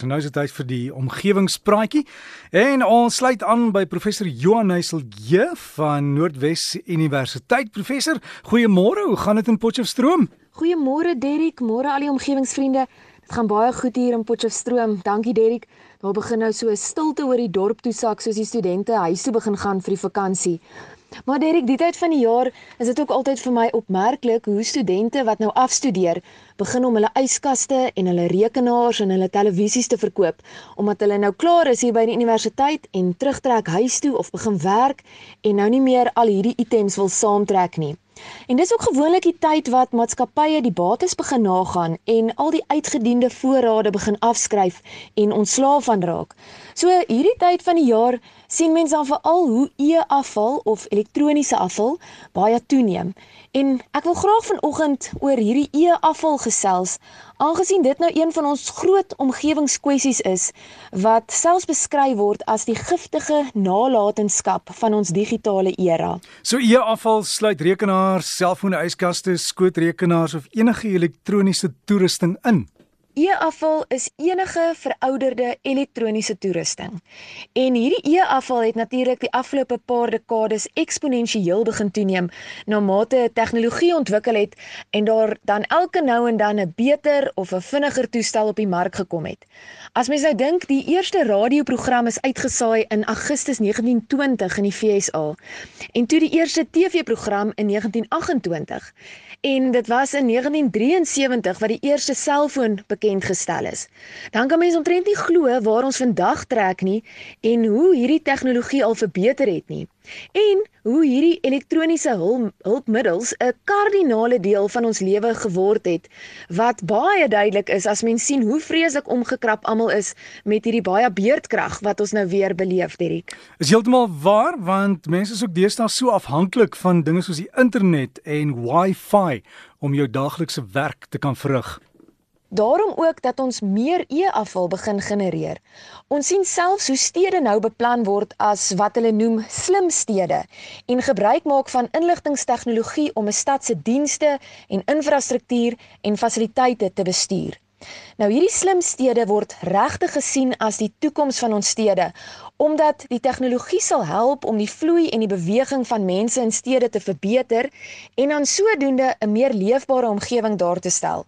So nou is dit tyd vir die omgewingspraatjie en ons sluit aan by professor Johan Heiselje van Noordwes Universiteit. Professor, goeiemôre. Hoe gaan dit in Potchefstroom? Goeiemôre Derrick, môre al die omgewingsvriende. Dit gaan baie goed hier in Potchefstroom. Dankie Derrick. Daar begin nou so 'n stilte oor die dorp toe sak soos die studente huis toe begin gaan vir die vakansie. Maar Derek, die tyd van die jaar is dit ook altyd vir my opmerklik hoe studente wat nou afstudeer, begin om hulle yskaste en hulle rekenaars en hulle televisies te verkoop omdat hulle nou klaar is hier by die universiteit en terugtrek huis toe of begin werk en nou nie meer al hierdie items wil saamtrek nie. En dis ook gewoonlik die tyd wat maatskappye die bates begin nagaan en al die uitgediende voorrade begin afskryf en ontslaaf van raak. So hierdie tyd van die jaar sien mense dan veral hoe e-afval of elektroniese afval baie toeneem. En ek wil graag vanoggend oor hierdie e-afval gesels, aangesien dit nou een van ons groot omgewingskwessies is wat selfs beskryf word as die giftige nalatenskap van ons digitale era. So e-afval sluit rekenaars, selfone, yskaste, skootrekenaars of enige elektroniese toerusting in. E-afval is enige verouderde elektroniese toerusting. En hierdie e-afval het natuurlik die afgelope paar dekades eksponensieel begin toeneem na mate tegnologie ontwikkel het en daar dan elke nou en dan 'n beter of 'n vinniger toestel op die mark gekom het. As mens nou dink die eerste radioprogram is uitgesaai in Augustus 1920 in die FSA en toe die eerste TV-program in 1928 en dit was in 1973 wat die eerste selfoon bekend gestel is. Dan kan mense omtrent nie glo waar ons vandag trek nie en hoe hierdie tegnologie al verbeter het nie. En hoe hierdie elektroniese hulp, hulpmiddels 'n kardinale deel van ons lewe geword het wat baie duidelik is as mens sien hoe vreeslik omgekrap almal is met hierdie baie beerdkrag wat ons nou weer beleef, Dirk. Is heeltemal waar want mense is ook deesdae so afhanklik van dinge soos die internet en Wi-Fi om jou daaglikse werk te kan verrig. Daarom ook dat ons meer e-afval begin genereer. Ons sien selfs hoe stede nou beplan word as wat hulle noem slim stede en gebruik maak van inligtingstegnologie om 'n stad se dienste en infrastruktuur en fasiliteite te bestuur. Nou hierdie slim stede word regtig gesien as die toekoms van ons stede omdat die tegnologie sal help om die vloei en die beweging van mense in stede te verbeter en dan sodoende 'n meer leefbare omgewing daar te stel.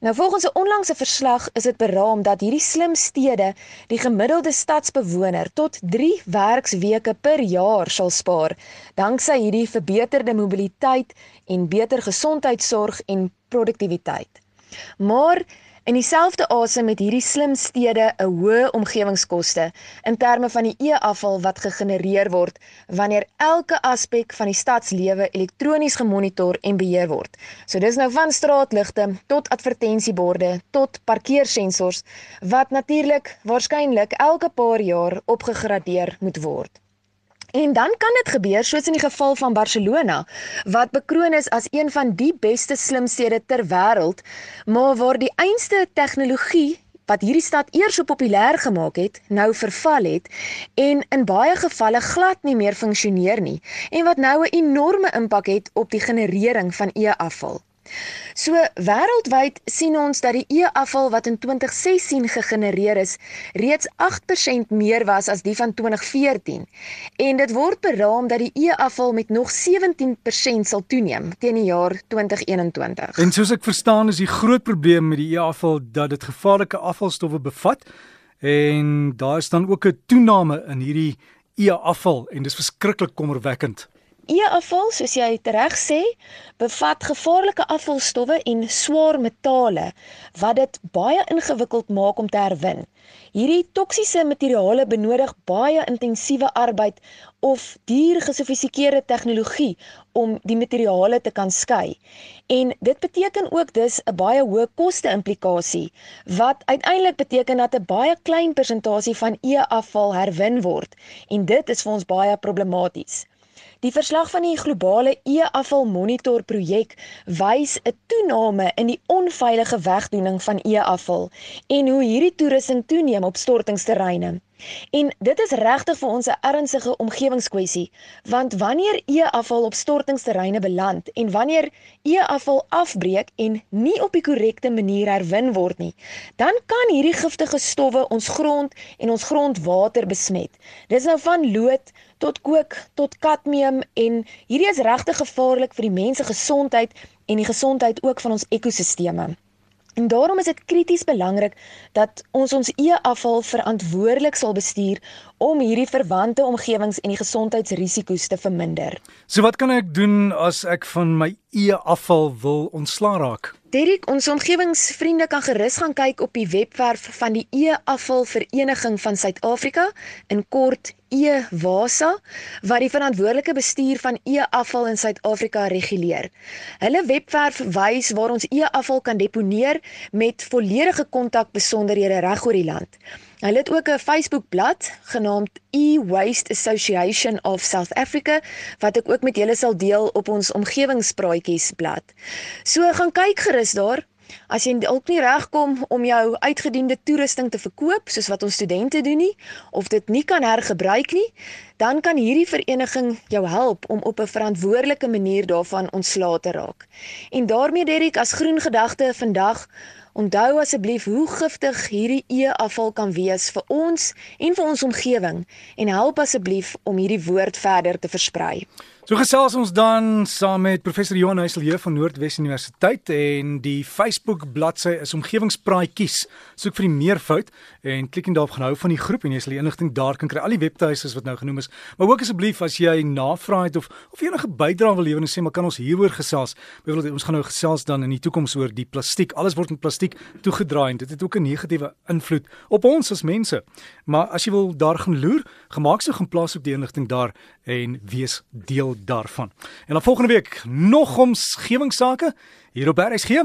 Nou volgens 'n onlangse verslag is dit beraam dat hierdie slim stede die gemiddelde stadsbewoner tot 3 werksweke per jaar sal spaar danksy hierdie verbeterde mobiliteit en beter gesondheidsorg en produktiwiteit. Maar In dieselfde asem met hierdie slim stede 'n hoë omgewingskoste in terme van die e-afval wat gegenereer word wanneer elke aspek van die stadslewe elektronies gemonitor en beheer word. So dis nou van straatligte tot advertensieborde tot parkeersensors wat natuurlik waarskynlik elke paar jaar opgegradeer moet word. En dan kan dit gebeur soos in die geval van Barcelona wat bekroon is as een van die beste slimstede ter wêreld, maar waar die einste tegnologie wat hierdie stad eers so populêr gemaak het, nou verval het en in baie gevalle glad nie meer funksioneer nie en wat nou 'n enorme impak het op die generering van e-afval. So wêreldwyd sien ons dat die e-afval wat in 2016 gegenereer is, reeds 8% meer was as die van 2014. En dit word beraam dat die e-afval met nog 17% sal toeneem teen die jaar 2021. En soos ek verstaan is die groot probleem met die e-afval dat dit gevaarlike afvalstowwe bevat en daar is dan ook 'n toename in hierdie e-afval en dis verskriklik kommerwekkend. E-afval, soos jy reg sê, bevat gevaarlike afvalstowwe en swaar metale wat dit baie ingewikkeld maak om te herwin. Hierdie toksiese materiale benodig baie intensiewe arbeid of duur gesofistikeerde tegnologie om die materiale te kan skei. En dit beteken ook dus 'n baie hoë koste implikasie wat uiteindelik beteken dat 'n baie klein persentasie van e-afval herwin word en dit is vir ons baie problematies. Die verslag van die globale e-afval monitor projek wys 'n toename in die onveilige wegdoening van e-afval en hoe hierdie toerusting toeneem op stortingsterreine. En dit is regtig vir ons 'n ernstige omgewingskwessie, want wanneer e-afval op stortingsterreine beland en wanneer e-afval afbreek en nie op die korrekte manier herwin word nie, dan kan hierdie giftige stowwe ons grond en ons grondwater besmet. Dis nou van lood tot kook tot kadmium en hierdie is regtig gevaarlik vir die mens se gesondheid en die gesondheid ook van ons ekosisteme. En daarom is dit krities belangrik dat ons ons e-afval verantwoordelik sal bestuur om hierdie verwante omgewings en die gesondheidsrisiko's te verminder. So wat kan ek doen as ek van my e-afval wil ontslaa raak? Derek, ons omgewingsvriende kan gerus gaan kyk op die webwerf van die E-afval Vereniging van Suid-Afrika, in kort E-WASA, wat die verantwoordelike bestuur van e-afval in Suid-Afrika reguleer. Hulle webwerf wys waar ons e-afval kan deponeer met volledige kontakbesonderhede reg oor die land. Hulle het ook 'n Facebook-blad genaamd E-Waste Association of South Africa wat ek ook met julle sal deel op ons omgewingspraatjies blad. So gaan kyk gerus daar. As jy dalk nie regkom om jou uitgediende toerusting te verkoop soos wat ons studente doen nie of dit nie kan hergebruik nie, dan kan hierdie vereniging jou help om op 'n verantwoordelike manier daarvan ontslae te raak. En daarmee Derrick as groen gedagte vandag Onthou asseblief hoe giftig hierdie e-afval kan wees vir ons en vir ons omgewing en help asseblief om hierdie woord verder te versprei. So gesels ons dan saam met professor Johan Heiselje van Noordwes Universiteit en die Facebook bladsy is omgewingspraatjies. Soek vir die meervoud en klik en daarop gaan hou van die groep en jy sal die inligting daar kan kry. Al die webtuise wat nou genoem is. Maar ook asseblief as jy navraag het of of enige bydrae wil lewer en sê maar kan ons hieroor gesels. Byvoorbeeld ons gaan nou gesels dan in die toekoms oor die plastiek. Alles word met plastiek toegedraai en dit het ook 'n negatiewe invloed op ons as mense. Maar as jy wil daar gaan loer, gemaak so gaan plaas op die inligting daar en wees deel daarvan. En dan volgende week nog omgewingsake hier op RSG.